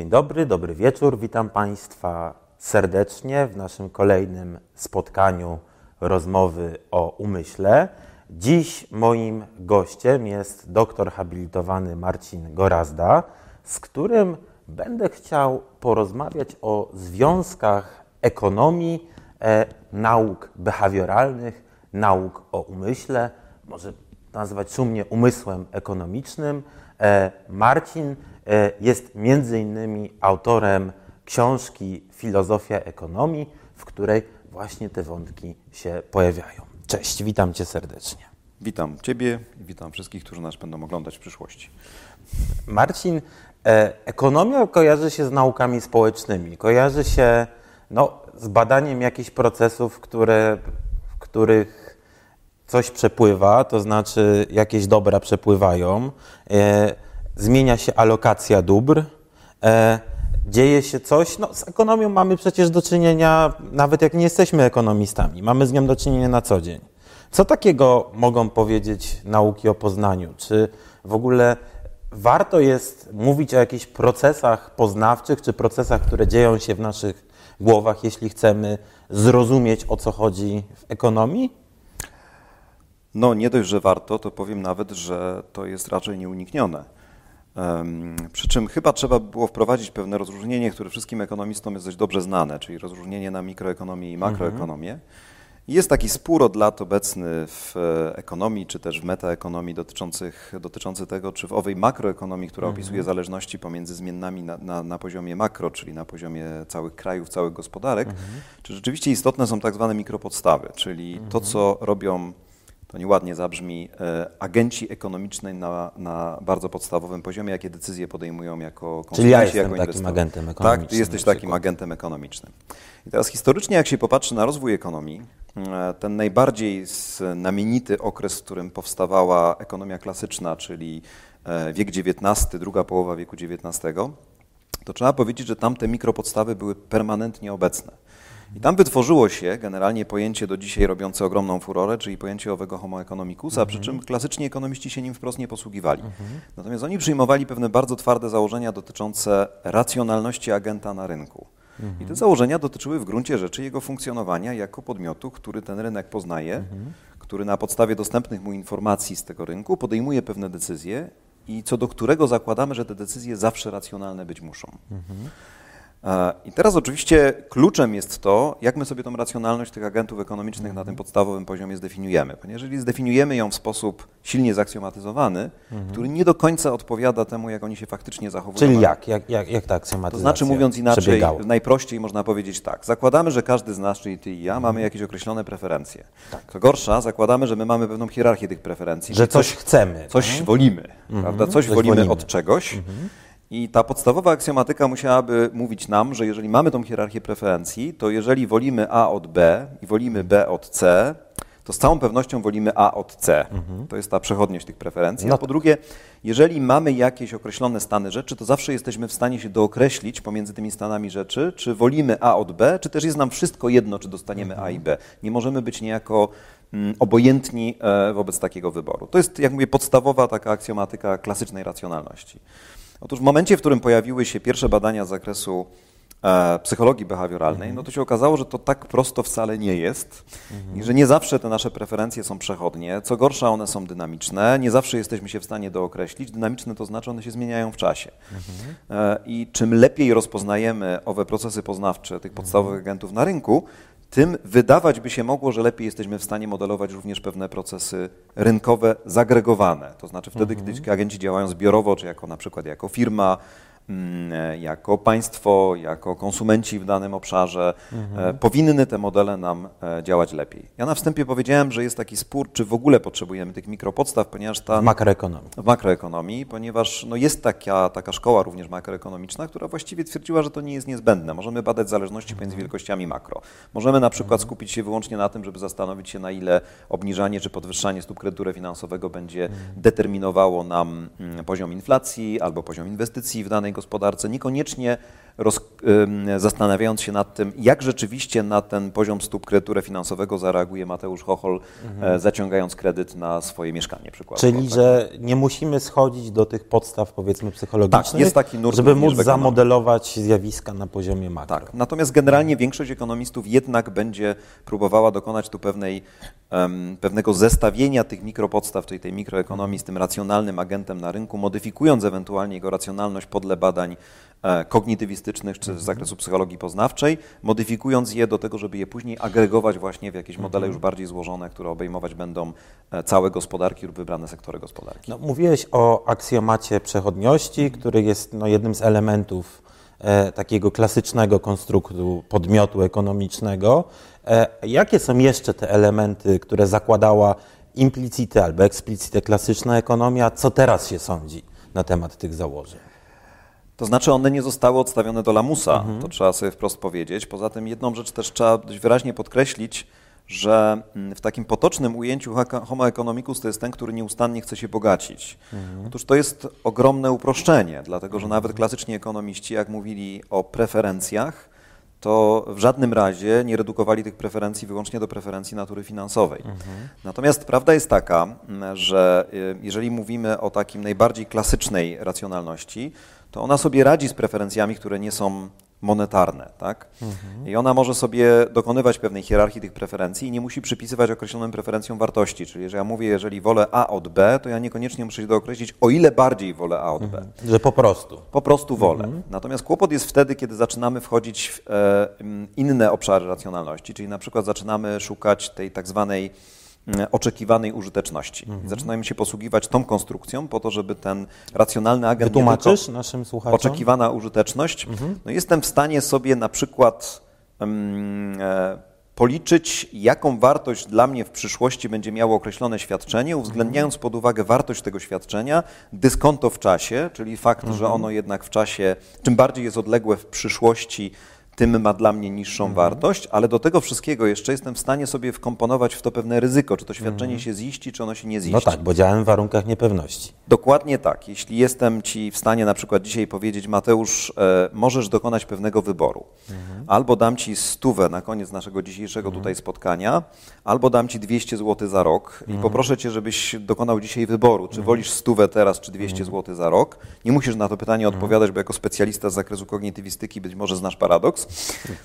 Dzień dobry, dobry wieczór. Witam Państwa serdecznie w naszym kolejnym spotkaniu rozmowy o umyśle. Dziś moim gościem jest doktor habilitowany Marcin Gorazda, z którym będę chciał porozmawiać o związkach ekonomii, e, nauk behawioralnych, nauk o umyśle, może nazwać szumnie umysłem ekonomicznym. E, Marcin jest między innymi autorem książki Filozofia ekonomii, w której właśnie te wątki się pojawiają. Cześć, witam Cię serdecznie. Witam Ciebie i witam wszystkich, którzy nas będą oglądać w przyszłości. Marcin, e, ekonomia kojarzy się z naukami społecznymi, kojarzy się no, z badaniem jakichś procesów, które, w których coś przepływa, to znaczy jakieś dobra przepływają, e, zmienia się alokacja dóbr, e, dzieje się coś. No, z ekonomią mamy przecież do czynienia, nawet jak nie jesteśmy ekonomistami, mamy z nią do czynienia na co dzień. Co takiego mogą powiedzieć nauki o poznaniu? Czy w ogóle warto jest mówić o jakichś procesach poznawczych, czy procesach, które dzieją się w naszych głowach, jeśli chcemy zrozumieć, o co chodzi w ekonomii? No, nie dość, że warto, to powiem nawet, że to jest raczej nieuniknione. Przy czym chyba trzeba było wprowadzić pewne rozróżnienie, które wszystkim ekonomistom jest dość dobrze znane, czyli rozróżnienie na mikroekonomię i makroekonomię. Mhm. Jest taki spór od lat obecny w e, ekonomii, czy też w metaekonomii dotyczących, dotyczący tego, czy w owej makroekonomii, która mhm. opisuje zależności pomiędzy zmiennami na, na, na, poziomie makro, czyli na poziomie całych krajów, całych gospodarek, mhm. czy rzeczywiście istotne są tak zwane mikropodstawy, czyli to, co robią to nieładnie zabrzmi, e, agenci ekonomicznej na, na bardzo podstawowym poziomie, jakie decyzje podejmują jako Czyli ja jestem jako takim agentem ekonomicznym. Tak, ty jesteś takim agentem ekonomicznym. I teraz historycznie, jak się popatrzy na rozwój ekonomii, e, ten najbardziej znamienity okres, w którym powstawała ekonomia klasyczna, czyli e, wiek XIX, druga połowa wieku XIX, to trzeba powiedzieć, że tamte mikropodstawy były permanentnie obecne. I tam wytworzyło się generalnie pojęcie do dzisiaj robiące ogromną furorę, czyli pojęcie owego homo economicusa, przy czym klasyczni ekonomiści się nim wprost nie posługiwali. Natomiast oni przyjmowali pewne bardzo twarde założenia dotyczące racjonalności agenta na rynku. I te założenia dotyczyły w gruncie rzeczy jego funkcjonowania jako podmiotu, który ten rynek poznaje, który na podstawie dostępnych mu informacji z tego rynku podejmuje pewne decyzje i co do którego zakładamy, że te decyzje zawsze racjonalne być muszą. I teraz oczywiście kluczem jest to, jak my sobie tą racjonalność tych agentów ekonomicznych na tym podstawowym poziomie zdefiniujemy. Ponieważ jeżeli zdefiniujemy ją w sposób silnie zaksjomatyzowany, mhm. który nie do końca odpowiada temu, jak oni się faktycznie zachowują. Czyli jak? Jak, jak, jak ta aksjomatyzacja To znaczy, mówiąc inaczej, najprościej można powiedzieć tak. Zakładamy, że każdy z nas, czyli ty i ja, mhm. mamy jakieś określone preferencje. Tak. Co gorsza, zakładamy, że my mamy pewną hierarchię tych preferencji. Że coś, coś chcemy. Coś mhm. wolimy, prawda? Coś, coś wolimy, wolimy, od czegoś. Mhm. I ta podstawowa aksjomatyka musiałaby mówić nam, że jeżeli mamy tą hierarchię preferencji, to jeżeli wolimy A od B i wolimy B od C, to z całą pewnością wolimy A od C. Mhm. To jest ta przechodniość tych preferencji. No A po drugie, jeżeli mamy jakieś określone stany rzeczy, to zawsze jesteśmy w stanie się dookreślić pomiędzy tymi stanami rzeczy, czy wolimy A od B, czy też jest nam wszystko jedno, czy dostaniemy mhm. A i B. Nie możemy być niejako mm, obojętni e, wobec takiego wyboru. To jest, jak mówię, podstawowa taka aksjomatyka klasycznej racjonalności. Otóż w momencie, w którym pojawiły się pierwsze badania z zakresu e, psychologii behawioralnej, mhm. no to się okazało, że to tak prosto wcale nie jest mhm. i że nie zawsze te nasze preferencje są przechodnie. Co gorsza, one są dynamiczne. Nie zawsze jesteśmy się w stanie dookreślić. Dynamiczne to znaczy, one się zmieniają w czasie. Mhm. E, I czym lepiej rozpoznajemy owe procesy poznawcze tych podstawowych mhm. agentów na rynku, tym wydawać by się mogło, że lepiej jesteśmy w stanie modelować również pewne procesy rynkowe zagregowane. To znaczy wtedy, mhm. kiedy agenci działają zbiorowo, czy jako na przykład jako firma, jako państwo, jako konsumenci w danym obszarze, mhm. E, powinny te modele nam e, działać lepiej. Ja na wstępie powiedziałem, że jest taki spór, czy w ogóle potrzebujemy tych mikropodstaw, ponieważ ta... W makroekonomii. W makroekonomii, ponieważ no jest taka, taka szkoła również makroekonomiczna, która właściwie twierdziła, że to nie jest niezbędne. Możemy badać zależności pomiędzy mhm. wielkościami makro. Możemy na przykład mhm. skupić się wyłącznie na tym, żeby zastanowić się, na ile obniżanie czy podwyższanie stóp kredytu refinansowego będzie determinowało nam mm, poziom inflacji albo poziom inwestycji w danej gospodarce, gospodarce, niekoniecznie roz, zastanawiając się nad tym, jak rzeczywiście na ten poziom stóp kredytu refinansowego zareaguje Mateusz Chochol, mhm. E, zaciągając kredyt na swoje mieszkanie przykładowo. Czyli, tak? że nie musimy schodzić do tych podstaw powiedzmy psychologicznych, tak, jest taki nurt żeby móc zamodelować zjawiska na poziomie makro. Tak, natomiast generalnie większość ekonomistów jednak będzie próbowała dokonać tu pewnej, pewnego zestawienia tych mikropodstaw, czyli tej mikroekonomii z tym racjonalnym agentem na rynku, modyfikując ewentualnie jego racjonalność podle badań E, kognitywistycznych czy z zakresu psychologii poznawczej, modyfikując je do tego, żeby je później agregować właśnie w jakieś modele już bardziej złożone, które obejmować będą e, całe gospodarki lub wybrane sektory gospodarki. No, mówiłeś o aksjomacie przechodniości, który jest no, jednym z elementów e, takiego klasycznego konstruktu podmiotu ekonomicznego. E, jakie są jeszcze te elementy, które zakładała implicite albo eksplicite klasyczna ekonomia? Co teraz się sądzi na temat tych założeń? To znaczy one nie zostały odstawione do lamusa, mhm. to trzeba sobie wprost powiedzieć. Poza tym jedną rzecz też trzeba dość wyraźnie podkreślić, że mm, w takim potocznym ujęciu homo economicus to jest ten, który nieustannie chce się bogacić. Mhm. Otóż to jest ogromne uproszczenie, dlatego że nawet klasyczni ekonomiści, jak mówili o preferencjach, to w żadnym razie nie redukowali tych preferencji wyłącznie do preferencji natury finansowej. Mhm. Natomiast prawda jest taka, mm, że y, jeżeli mówimy o takim najbardziej klasycznej racjonalności, to ona sobie radzi z preferencjami, które nie są monetarne. Tak? Mhm. I ona może sobie dokonywać pewnej hierarchii tych preferencji i nie musi przypisywać określonym preferencjom wartości. Czyli, że ja mówię, jeżeli wolę A od B, to ja niekoniecznie muszę się dookreślić, o ile bardziej wolę A od B. Mhm. Że po prostu. Po prostu wolę. Mhm. Natomiast kłopot jest wtedy, kiedy zaczynamy wchodzić w e, inne obszary racjonalności, czyli na przykład zaczynamy szukać tej tak zwanej oczekiwanej użyteczności. Mhm. Zaczynajmy się posługiwać tą konstrukcją po to, żeby ten racjonalny agent... Wytłumaczysz naszym słuchaczom? Oczekiwana użyteczność. Mhm. No jestem w stanie sobie na przykład um, e, policzyć, jaką wartość dla mnie w przyszłości będzie miało określone świadczenie, uwzględniając pod uwagę wartość tego świadczenia, dyskonto w czasie, czyli fakt, że mhm. ono jednak w czasie, czym bardziej jest odległe w przyszłości, tym ma dla mnie niższą mhm. wartość, ale do tego wszystkiego jeszcze jestem w stanie sobie wkomponować w to pewne ryzyko, czy to świadczenie mhm. się ziści, czy ono się nie ziści. No tak, bo działałem w warunkach niepewności. Dokładnie tak. Jeśli jestem Ci w stanie na przykład dzisiaj powiedzieć, Mateusz, e, możesz dokonać pewnego wyboru. Mhm. Albo dam Ci stówę na koniec naszego dzisiejszego mhm. tutaj spotkania, albo dam Ci 200 zł za rok i mhm. poproszę Cię, żebyś dokonał dzisiaj wyboru, czy mhm. wolisz stówę teraz, czy 200 zł za rok. Nie musisz na to pytanie odpowiadać, bo jako specjalista z zakresu kognitywistyki być może znasz paradoks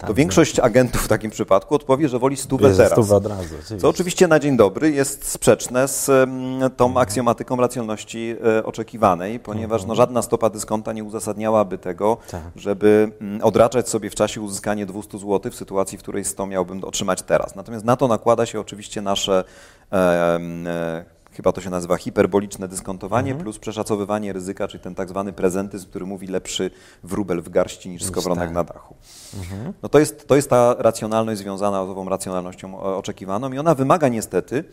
to większość agentów w takim przypadku odpowie, że woli stówę Bierze teraz. Stówę od razu, oczywiście. Co oczywiście na dzień dobry jest sprzeczne z tą aksjomatyką racjonalności e, oczekiwanej, ponieważ no, mhm. żadna stopa dyskonta nie uzasadniałaby tego, tak. żeby mm, odraczać sobie w czasie uzyskanie 200 zł w sytuacji, w której 100 miałbym otrzymać teraz. Natomiast na to nakłada się oczywiście nasze e, e, chyba to się nazywa hiperboliczne dyskontowanie mhm. plus przeszacowywanie ryzyka, czyli ten tak zwany prezentyzm, który mówi lepszy wróbel w garści niż skowronek tak. na dachu. Mhm. No to jest, to jest ta racjonalność związana z ową racjonalnością oczekiwaną i ona wymaga niestety,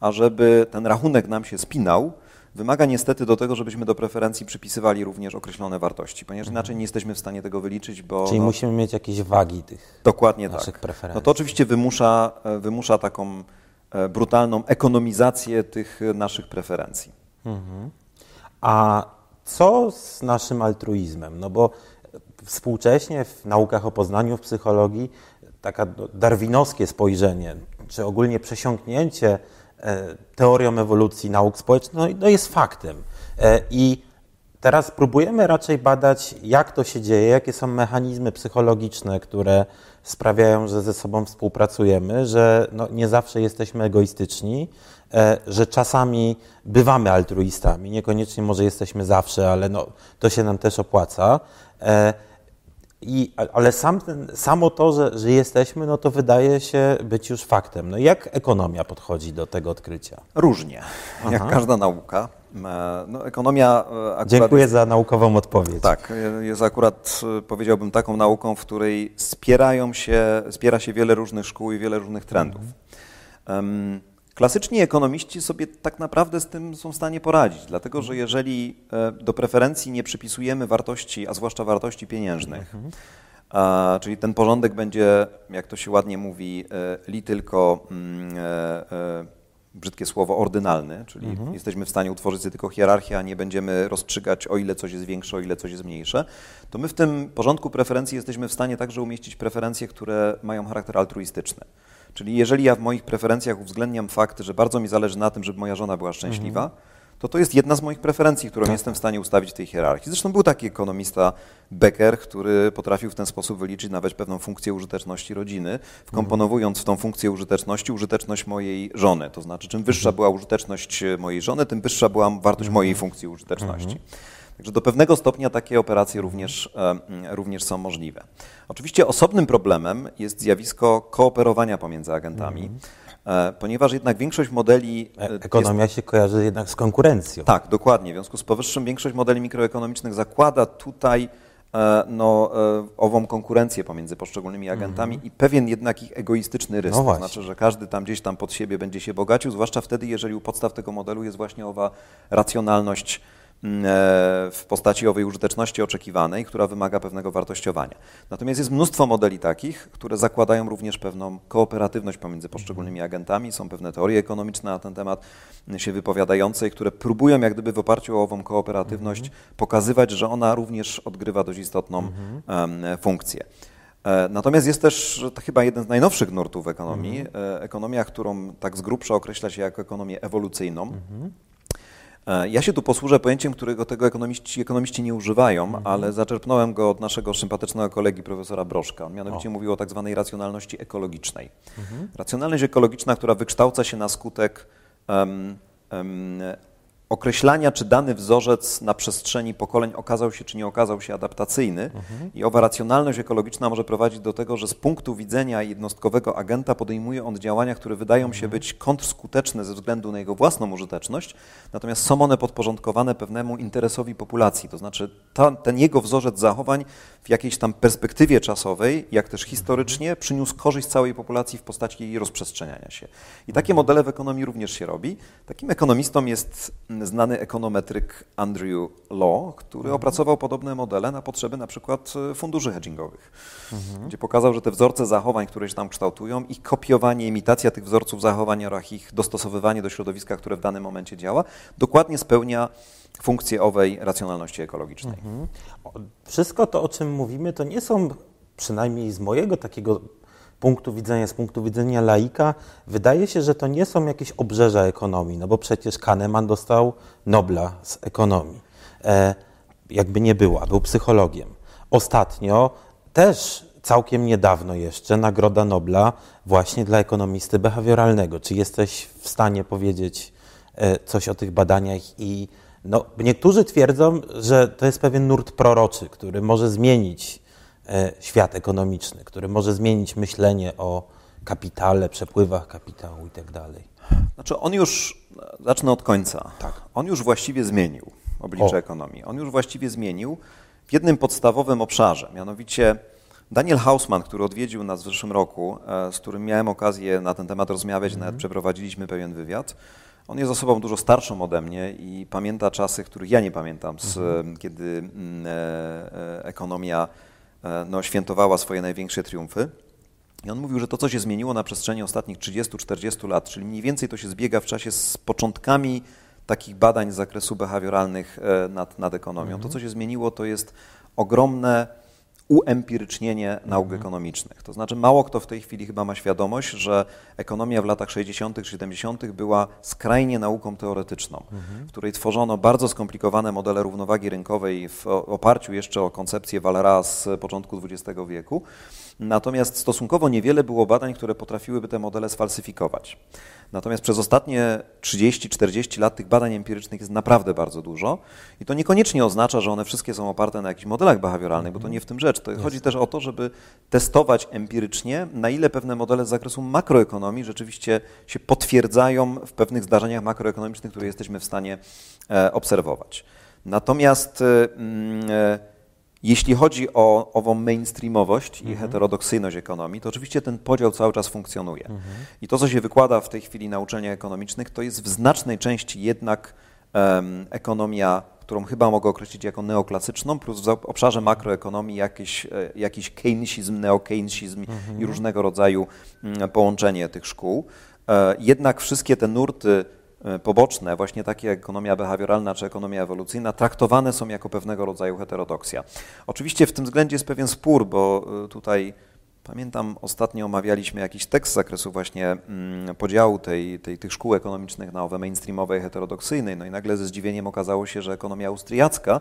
ażeby ten rachunek nam się spinał, wymaga niestety do tego, żebyśmy do preferencji przypisywali również określone wartości, ponieważ mhm. inaczej nie jesteśmy w stanie tego wyliczyć, bo... Czyli no, musimy mieć jakieś wagi tych dokładnie naszych tak. preferencji. No to oczywiście wymusza, wymusza taką E, brutalną ekonomizację tych naszych preferencji. Mhm. A co z naszym altruizmem? No bo współcześnie w naukach o poznaniu, w psychologii, taka darwinowskie spojrzenie, czy ogólnie przesiąknięcie e, teorią ewolucji nauk społecznych, no, no jest faktem. E, I teraz próbujemy raczej badać, jak to się dzieje, jakie są mechanizmy psychologiczne, które sprawiają, że ze sobą współpracujemy, że no, nie zawsze jesteśmy egoistyczni, e, że czasami bywamy altruistami, niekoniecznie może jesteśmy zawsze, ale no, to się nam też opłaca. E, I, ale sam ten, samo to, że, że jesteśmy, no to wydaje się być już faktem. No jak ekonomia podchodzi do tego odkrycia? Różnie, Aha. jak każda nauka. E, no, ekonomia e, akurat... Dziękuję za naukową odpowiedź. Tak, jest akurat, e, powiedziałbym, taką nauką, w której spierają się, spiera się wiele różnych szkół i wiele różnych trendów. Um, Klasyczni ekonomiści sobie tak naprawdę z tym są w stanie poradzić, dlatego że jeżeli do preferencji nie przypisujemy wartości, a zwłaszcza wartości pieniężnych, mhm. a, czyli ten porządek będzie, jak to się ładnie mówi, li tylko mm, brzydkie słowo, ordynalny, czyli mhm. jesteśmy w stanie utworzyć tylko hierarchię, a nie będziemy rozstrzygać, o ile coś jest większe, o ile coś jest mniejsze, to my w tym porządku preferencji jesteśmy w stanie także umieścić preferencje, które mają charakter altruistyczny. Czyli jeżeli ja w moich preferencjach uwzględniam fakt, że bardzo mi zależy na tym, żeby moja żona była szczęśliwa, mhm to to jest jedna z moich preferencji, którą tak. jestem w stanie ustawić w tej hierarchii. Zresztą był taki ekonomista Becker, który potrafił w ten sposób wyliczyć nawet pewną funkcję użyteczności rodziny, wkomponowując w tą funkcję użyteczności użyteczność mojej żony. To znaczy, czym wyższa była użyteczność mojej żony, tym wyższa była wartość mhm. mojej funkcji użyteczności. Mhm. Także do pewnego stopnia takie operacje również, e, również są możliwe. Oczywiście osobnym problemem jest zjawisko kooperowania pomiędzy agentami. E, ponieważ jednak większość modeli. E, ekonomia jest... się kojarzy jednak z konkurencją. Tak, dokładnie. W związku z powyższym większość modeli mikroekonomicznych zakłada tutaj no, ową konkurencję pomiędzy poszczególnymi mhm. agentami mm -hmm. i pewien jednak ich egoistyczny rys. No to znaczy, że każdy tam gdzieś tam pod siebie będzie się bogacił, zwłaszcza wtedy, jeżeli u podstaw tego modelu jest właśnie owa racjonalność w postaci owej użyteczności oczekiwanej, która wymaga pewnego wartościowania. Natomiast jest mnóstwo modeli takich, które zakładają również pewną kooperatywność pomiędzy poszczególnymi agentami. Są pewne teorie ekonomiczne na ten temat się wypowiadające, które próbują jak gdyby w oparciu o ową kooperatywność mhm. pokazywać, że ona również odgrywa dość istotną mhm. funkcję. E, natomiast jest też chyba jeden z najnowszych nurtów ekonomii, mhm. ekonomia, którą tak z grubsza określa się jako ekonomię ewolucyjną. E, ja się tu posłużę pojęciem, którego tego ekonomiści, ekonomiści nie używają, mhm. ale zaczerpnąłem go od naszego sympatycznego kolegi profesora Broszka. On mianowicie o. mówił o tak zwanej racjonalności ekologicznej. Mhm. Racjonalność ekologiczna, która wykształca się na skutek um, um, określania, czy dany wzorzec na przestrzeni pokoleń okazał się, czy nie okazał się adaptacyjny. Mhm. I owa racjonalność ekologiczna może prowadzić do tego, że z punktu widzenia jednostkowego agenta podejmuje on działania, które wydają mhm. się być kontrskuteczne ze względu na jego własną użyteczność, natomiast są one podporządkowane pewnemu interesowi populacji. To znaczy ta, ten jego wzorzec zachowań w jakiejś tam perspektywie czasowej, jak też historycznie, przyniósł korzyść całej populacji w postaci jej rozprzestrzeniania się. I takie modele w ekonomii również się robi. Takim ekonomistą jest znany ekonometryk Andrew Law, który mhm. opracował podobne modele na potrzeby na przykład e, funduszy hedgingowych, mhm. gdzie pokazał, że te wzorce zachowań, które się tam kształtują, ich kopiowanie, imitacja tych wzorców zachowań oraz ich dostosowywanie do środowiska, które w danym momencie działa, dokładnie spełnia funkcję owej racjonalności ekologicznej. Mhm. Wszystko to, o czym mówimy, to nie są, przynajmniej z mojego takiego punktu widzenia, z punktu widzenia laika, wydaje się, że to nie są jakieś obrzeża ekonomii, no bo przecież Kahneman dostał Nobla z ekonomii. E, jakby nie była, był psychologiem. Ostatnio też całkiem niedawno jeszcze Nagroda Nobla właśnie dla ekonomisty behawioralnego. Czy jesteś w stanie powiedzieć e, coś o tych badaniach i no, niektórzy twierdzą, że to jest pewien nurt proroczy, który może zmienić świat ekonomiczny, który może zmienić myślenie o kapitale, przepływach kapitału i tak dalej. Znaczy on już, zacznę od końca, tak. on już właściwie zmienił oblicze o. ekonomii. On już właściwie zmienił w jednym podstawowym obszarze, mianowicie Daniel Hausman, który odwiedził nas w zeszłym roku, e, z którym miałem okazję na ten temat rozmawiać, mm. nawet przeprowadziliśmy pewien wywiad, on jest osobą dużo starszą ode mnie i pamięta czasy, których ja nie pamiętam, z, mhm. kiedy mm, e, e, ekonomia e, no, świętowała swoje największe triumfy. I on mówił, że to, co się zmieniło na przestrzeni ostatnich 30-40 lat, czyli mniej więcej to się zbiega w czasie z początkami takich badań z zakresu behawioralnych e, nad, nad ekonomią. To, co się zmieniło, to jest ogromne uempirycznienie nauk mhm. ekonomicznych. To znaczy mało kto w tej chwili chyba ma świadomość, że ekonomia w latach 60., 70. była skrajnie nauką teoretyczną, mhm. w której tworzono bardzo skomplikowane modele równowagi rynkowej w oparciu jeszcze o koncepcję Valera z początku XX wieku. Natomiast stosunkowo niewiele było badań, które potrafiłyby te modele sfalsyfikować. Natomiast przez ostatnie 30-40 lat tych badań empirycznych jest naprawdę bardzo dużo i to niekoniecznie oznacza, że one wszystkie są oparte na jakichś modelach behawioralnych, bo to nie w tym rzecz. To chodzi też o to, żeby testować empirycznie, na ile pewne modele z zakresu makroekonomii rzeczywiście się potwierdzają w pewnych zdarzeniach makroekonomicznych, które jesteśmy w stanie e, obserwować. Natomiast mm, e, jeśli chodzi o ową mainstreamowość mhm. i heterodoksyjność ekonomii, to oczywiście ten podział cały czas funkcjonuje. Mhm. I to, co się wykłada w tej chwili na uczelniach ekonomicznych, to jest w znacznej części jednak um, ekonomia, którą chyba mogę określić jako neoklasyczną, plus w obszarze makroekonomii jakiś, e, jakiś keynesizm, neokeynesizm mhm. i różnego rodzaju mm, połączenie tych szkół. E, jednak wszystkie te nurty poboczne, właśnie takie jak ekonomia behawioralna czy ekonomia ewolucyjna, traktowane są jako pewnego rodzaju heterodoksja. Oczywiście w tym względzie jest pewien spór, bo e, tutaj pamiętam ostatnio omawialiśmy jakiś tekst z zakresu właśnie mm, podziału tej, tej, tych szkół ekonomicznych na owe mainstreamowe i heterodoksyjne, no i nagle ze zdziwieniem okazało się, że ekonomia austriacka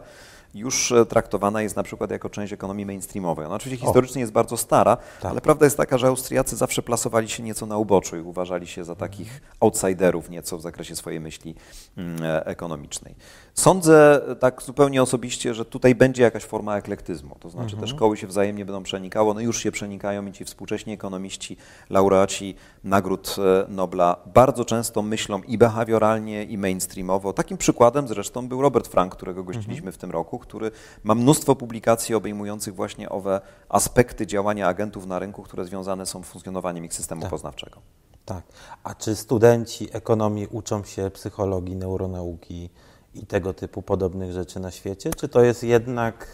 już e, traktowana jest na przykład jako część ekonomii mainstreamowej. Ona oczywiście historycznie o. jest bardzo stara, tak. ale prawda jest taka, że Austriacy zawsze plasowali się nieco na uboczu i uważali się za takich outsiderów nieco w zakresie swojej myśli mm, e, ekonomicznej. Sądzę tak zupełnie osobiście, że tutaj będzie jakaś forma eklektyzmu, to znaczy mhm. te szkoły się wzajemnie będą przenikały, one już się przenikają i ci współcześni ekonomiści, laureaci nagród e, Nobla bardzo często myślą i behawioralnie, i mainstreamowo. Takim przykładem zresztą był Robert Frank, którego gościliśmy mhm. w tym roku, który ma mnóstwo publikacji obejmujących właśnie owe aspekty działania agentów na rynku, które związane są z funkcjonowaniem ich systemu tak. poznawczego. Tak. A czy studenci ekonomii uczą się psychologii, neuronauki i tego typu podobnych rzeczy na świecie? Czy to jest jednak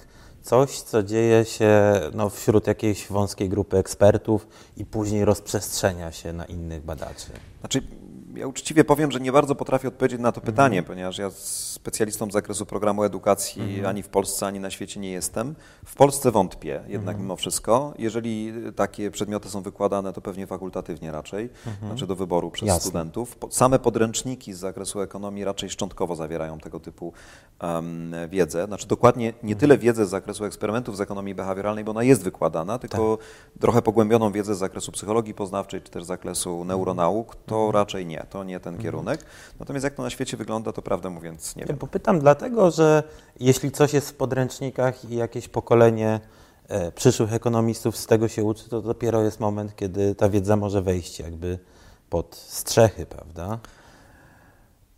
coś, co dzieje się no, wśród jakiejś wąskiej grupy ekspertów i później rozprzestrzenia się na innych badaczy? Znaczy, ja uczciwie powiem, że nie bardzo potrafię odpowiedzieć na to mhm. pytanie, ponieważ ja specjalistą z zakresu programu edukacji mhm. ani w Polsce, ani na świecie nie jestem. W Polsce wątpię jednak mhm. mimo wszystko. Jeżeli takie przedmioty są wykładane, to pewnie fakultatywnie raczej, mhm. znaczy do wyboru przez Jasne. studentów. Same podręczniki z zakresu ekonomii raczej szczątkowo zawierają tego typu um, wiedzę. Znaczy dokładnie nie mhm. tyle wiedzę z zakresu eksperymentów z ekonomii behawioralnej, bo ona jest wykładana, tylko tak. trochę pogłębioną wiedzę z zakresu psychologii poznawczej, czy też z zakresu neuronauk, to mhm. raczej nie to nie ten mhm. kierunek. Natomiast jak to na świecie wygląda, to prawdę mówiąc nie wiem. Bo pytam dlatego, że jeśli coś jest w podręcznikach i jakieś pokolenie e, przyszłych ekonomistów z tego się uczy, to dopiero jest moment, kiedy ta wiedza może wejść jakby pod strzechy, prawda?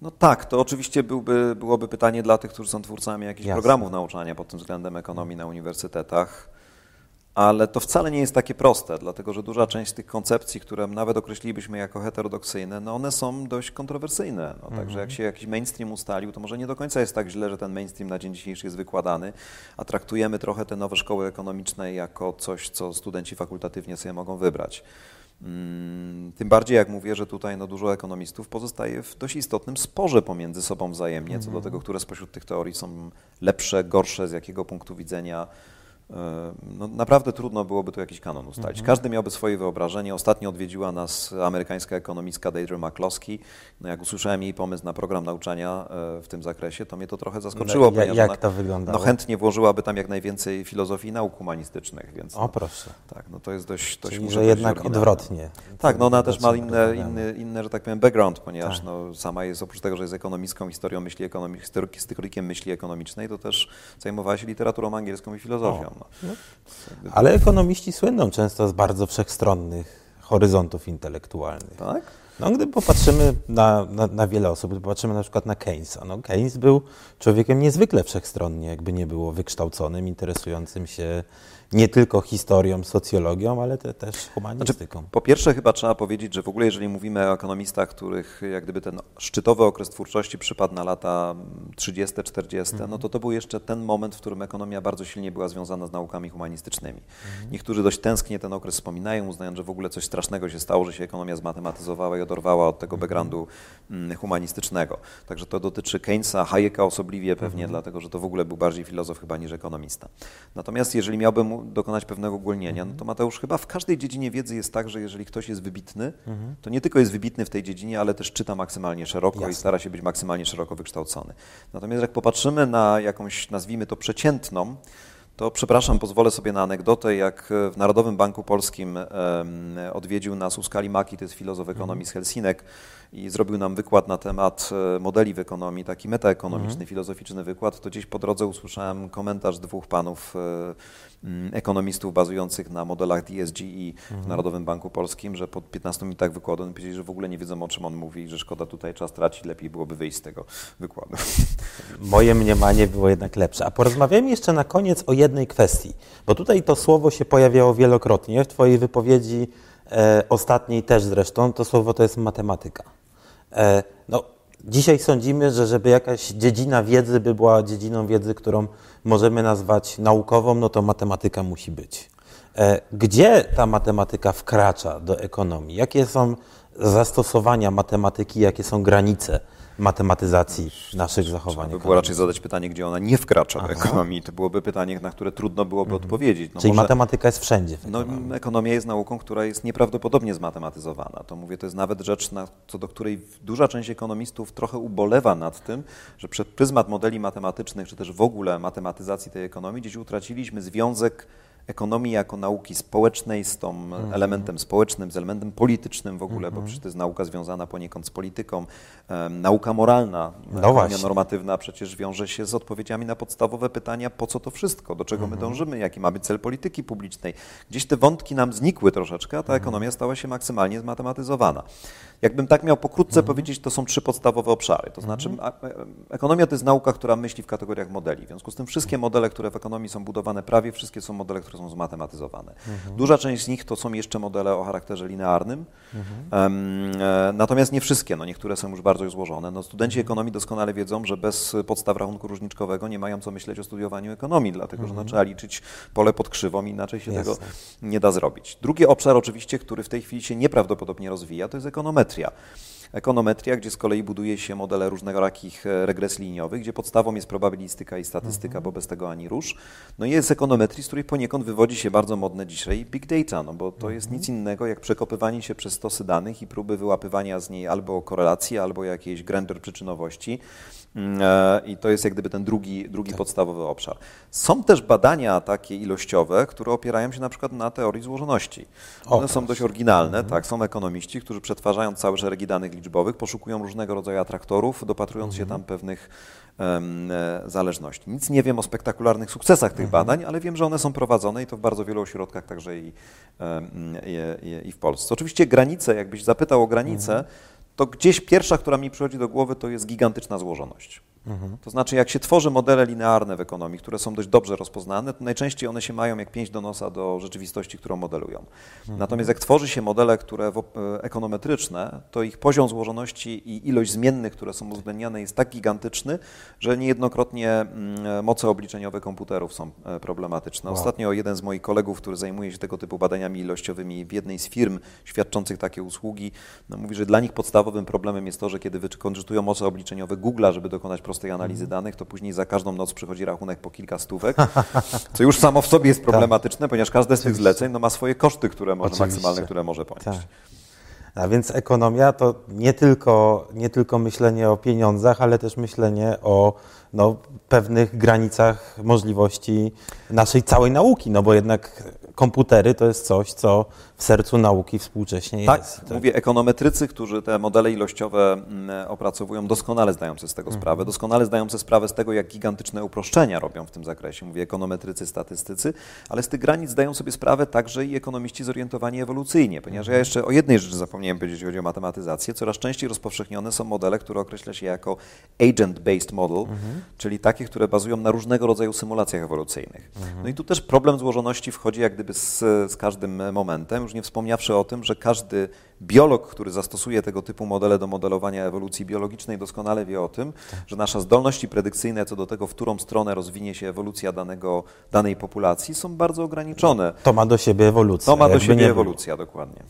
No tak, to oczywiście byłby, byłoby pytanie dla tych, którzy są twórcami jakichś Jasne. programów nauczania pod tym względem ekonomii na uniwersytetach ale to wcale nie jest takie proste, dlatego że duża część tych koncepcji, które nawet określilibyśmy jako heterodoksyjne, no one są dość kontrowersyjne. No, mhm. Także jak się jakiś mainstream ustalił, to może nie do końca jest tak źle, że ten mainstream na dzień dzisiejszy jest wykładany, a traktujemy trochę te nowe szkoły ekonomiczne jako coś, co studenci fakultatywnie sobie mogą wybrać. Mm, tym bardziej, jak mówię, że tutaj no, dużo ekonomistów pozostaje w dość istotnym sporze pomiędzy sobą wzajemnie, co do mhm. tego, które spośród tych teorii są lepsze, gorsze, z jakiego punktu widzenia no, naprawdę trudno byłoby tu jakiś kanon ustalić. Mhm. Każdy miałby swoje wyobrażenie. Ostatnio odwiedziła nas amerykańska ekonomistka Deidre McCloskey. No, jak usłyszałem jej pomysł na program nauczania e, w tym zakresie, to mnie to trochę zaskoczyło. No, jak ona, to wygląda? No, chętnie włożyłaby tam jak najwięcej filozofii i nauk humanistycznych. Więc, o proszę. Tak, no to jest dość, dość Czyli, że jednak odwrotnie. Tak, no ona też ma inne, inny, inny, że tak powiem, background, ponieważ tak. no, sama jest, oprócz tego, że jest ekonomistką, historią myśli ekonomicznej, historykiem myśli ekonomicznej, to też zajmowała się literaturą angielską i filozofią. No. No. Ale ekonomiści słyną często z bardzo wszechstronnych horyzontów intelektualnych. Tak? No, gdy popatrzymy na, na, na, wiele osób, gdy popatrzymy na przykład na Keynesa, no, Keynes był człowiekiem niezwykle wszechstronnie, jakby nie było wykształconym, interesującym się nie tylko historią, socjologią, ale te, też humanistyką. Znaczy, po pierwsze chyba trzeba powiedzieć, że w ogóle jeżeli mówimy o ekonomistach, których jak gdyby ten szczytowy okres twórczości przypadł na lata 30, 40, mm -hmm. no to to był jeszcze ten moment, w którym ekonomia bardzo silnie była związana z naukami humanistycznymi. Mm -hmm. Niektórzy dość tęsknie ten okres wspominają, uznając, że w ogóle coś strasznego się stało, że się ekonomia zmatematyzowała i odorwała od tego mhm. backgroundu mm, humanistycznego. Także to dotyczy Keynesa, Hayeka osobliwie pewnie, -hmm. dlatego że to w ogóle był bardziej filozof chyba niż ekonomista. Natomiast jeżeli miałbym dokonać pewnego ogólnienia, no to Mateusz, chyba w każdej dziedzinie wiedzy jest tak, że jeżeli ktoś jest wybitny, mhm. to nie tylko jest wybitny w tej dziedzinie, ale też czyta maksymalnie szeroko Jasne. i stara się być maksymalnie szeroko wykształcony. Natomiast jak popatrzymy na jakąś, nazwijmy to przeciętną, to przepraszam, pozwolę sobie na anegdotę, jak w Narodowym Banku Polskim odwiedził nas Uskali Maki, to jest filozof ekonomii z Helsinek, i zrobił nam wykład na temat e, modeli w ekonomii, taki metaekonomiczny, mhm. filozoficzny wykład, to gdzieś po drodze usłyszałem komentarz dwóch panów e, mm, ekonomistów bazujących na modelach DSGE mhm. w Narodowym Banku Polskim, że po 15 minutach wykładu oni powiedzieli, że w ogóle nie wiedzą o czym on mówi, że szkoda tutaj czas tracić, lepiej byłoby wyjść z tego wykładu. Moje mniemanie było jednak lepsze. A porozmawiajmy jeszcze na koniec o jednej kwestii, bo tutaj to słowo się pojawiało wielokrotnie. W Twojej wypowiedzi e, ostatniej też zresztą, to słowo to jest matematyka. E, no, dzisiaj sądzimy, że żeby jakaś dziedzina wiedzy by była dziedziną wiedzy, którą możemy nazwać naukową, no to matematyka musi być. E, gdzie ta matematyka wkracza do ekonomii? Jakie są zastosowania matematyki, jakie są granice matematyzacji naszych zachowań. Trzeba by było raczej zadać pytanie, gdzie ona nie wkracza Aha. w ekonomii. To byłoby pytanie, na które trudno byłoby mhm. odpowiedzieć. No Czyli może, matematyka jest wszędzie. no, ekonomia jest nauką, która jest nieprawdopodobnie zmatematyzowana. To mówię, to jest nawet rzecz, na, co do której duża część ekonomistów trochę ubolewa nad tym, że przed pryzmat modeli matematycznych, czy też w ogóle matematyzacji tej ekonomii, gdzieś utraciliśmy związek ekonomii jako nauki społecznej z tą mm. elementem społecznym, z elementem politycznym w ogóle, bo przecież to jest nauka związana poniekąd z polityką. Um, nauka moralna, no normatywna przecież wiąże się z odpowiedziami na podstawowe pytania, po co to wszystko, do czego my mhm. dążymy, jaki mamy cel polityki publicznej. Gdzieś te wątki nam znikły troszeczkę, a ta ekonomia stała się maksymalnie zmatematyzowana. Jakbym tak miał pokrótce mhm. powiedzieć, to są trzy podstawowe obszary. To znaczy, mhm. e, ekonomia to jest nauka, która myśli w kategoriach modeli. W związku z tym wszystkie modele, które w ekonomii są budowane, prawie wszystkie są modele, które są zmatematyzowane. Mhm. Duża część z nich to są jeszcze modele o charakterze linearnym, um, natomiast nie wszystkie, no niektóre są już bardzo złożone. No, studenci ekonomii doskonale wiedzą, że bez podstaw rachunku różniczkowego nie mają co myśleć o studiowaniu ekonomii, dlatego że no, trzeba liczyć pole pod krzywą, inaczej się Jasne. tego nie da zrobić. Drugi obszar oczywiście, który w tej chwili się nieprawdopodobnie rozwija, to jest ekonometria ekonometria. Gdzie z kolei buduje się modele różnego rakich e, regres liniowych, gdzie podstawą jest probabilistyka i statystyka, mhm. bo bez tego ani rusz. No i jest ekonometrii, z której poniekąd wywodzi się bardzo modne dzisiaj big data, no bo to jest nic innego jak przekopywanie się przez stosy danych i próby wyłapywania z niej albo korelacji, albo jakiejś grandeur przyczynowości. Mm, e, I to jest jak gdyby ten drugi, drugi tak. podstawowy obszar. Są też badania takie ilościowe, które opierają się na przykład na teorii złożoności. One o, są dość oryginalne, mhm. tak, są ekonomiści, którzy przetwarzając całe szeregi danych liczbowych, poszukują różnego rodzaju atraktorów, dopatrując mhm. się tam pewnych um, zależności. Nic nie wiem o spektakularnych sukcesach tych mhm. badań, ale wiem, że one są prowadzone i to w bardzo wielu ośrodkach, także i, i, i, i w Polsce. Oczywiście granice, jakbyś zapytał o granice, mhm to gdzieś pierwsza, która mi przychodzi do głowy, to jest gigantyczna złożoność. Mhm. To znaczy, jak się tworzy modele linearne w ekonomii, które są dość dobrze rozpoznane, to najczęściej one się mają jak pięć do nosa do rzeczywistości, którą modelują. Mhm. Natomiast jak tworzy się modele, które e, ekonometryczne, to ich poziom złożoności i ilość zmiennych, które są uwzględniane jest tak gigantyczny, że niejednokrotnie mm, moce obliczeniowe komputerów są e, problematyczne. Wow. Ostatnio jeden z moich kolegów, który zajmuje się tego typu badaniami ilościowymi w jednej z firm świadczących takie usługi, no, mówi, że dla nich podstawowym problemem jest to, że kiedy wykorzystują moce obliczeniowe Google'a, żeby dokonać prostej analizy mhm. danych, to później za każdą noc przychodzi rachunek po kilka stówek, co już samo w sobie jest tak. problematyczne, tak. ponieważ każde z tych zleceń no, ma swoje koszty, które może, maksymalne, które może ponieść. Tak. A więc ekonomia to nie tylko, nie tylko myślenie o pieniądzach, ale też myślenie o no, pewnych granicach możliwości naszej całej nauki, no bo jednak komputery to jest coś, co w sercu nauki współcześnie tak, jest. Tak, mówię, ekonometrycy, którzy te modele ilościowe mm, opracowują, doskonale zdają sobie z tego mhm. sprawę, doskonale zdają sobie sprawę z tego, jak gigantyczne uproszczenia robią w tym zakresie. Mówię ekonometrycy, statystycy, ale z tych granic zdają sobie sprawę także i ekonomiści zorientowani ewolucyjnie, ponieważ ja mhm. jeszcze o jednej rzeczy zapomniałem powiedzieć, jeśli chodzi o matematyzację. Coraz częściej rozpowszechnione są modele, które określa się jako agent-based model, mhm. czyli takie, które bazują na różnego rodzaju symulacjach ewolucyjnych. Mhm. No i tu też problem złożoności wchodzi jak gdyby z, z każdym momentem już nie wspomniawszy o tym, że każdy biolog, który zastosuje tego typu modele do modelowania ewolucji biologicznej, doskonale wie o tym, że nasze zdolności predykcyjne co do tego, w którą stronę rozwinie się ewolucja danego, danej populacji, są bardzo ograniczone. To ma do siebie ewolucja. To ma do siebie ewolucja, dokładnie.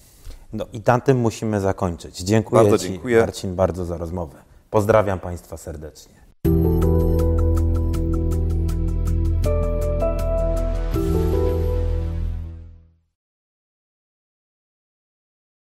No i na tym musimy zakończyć. Dziękuję bardzo Ci, dziękuję. Marcin, bardzo za rozmowę. Pozdrawiam Państwa serdecznie.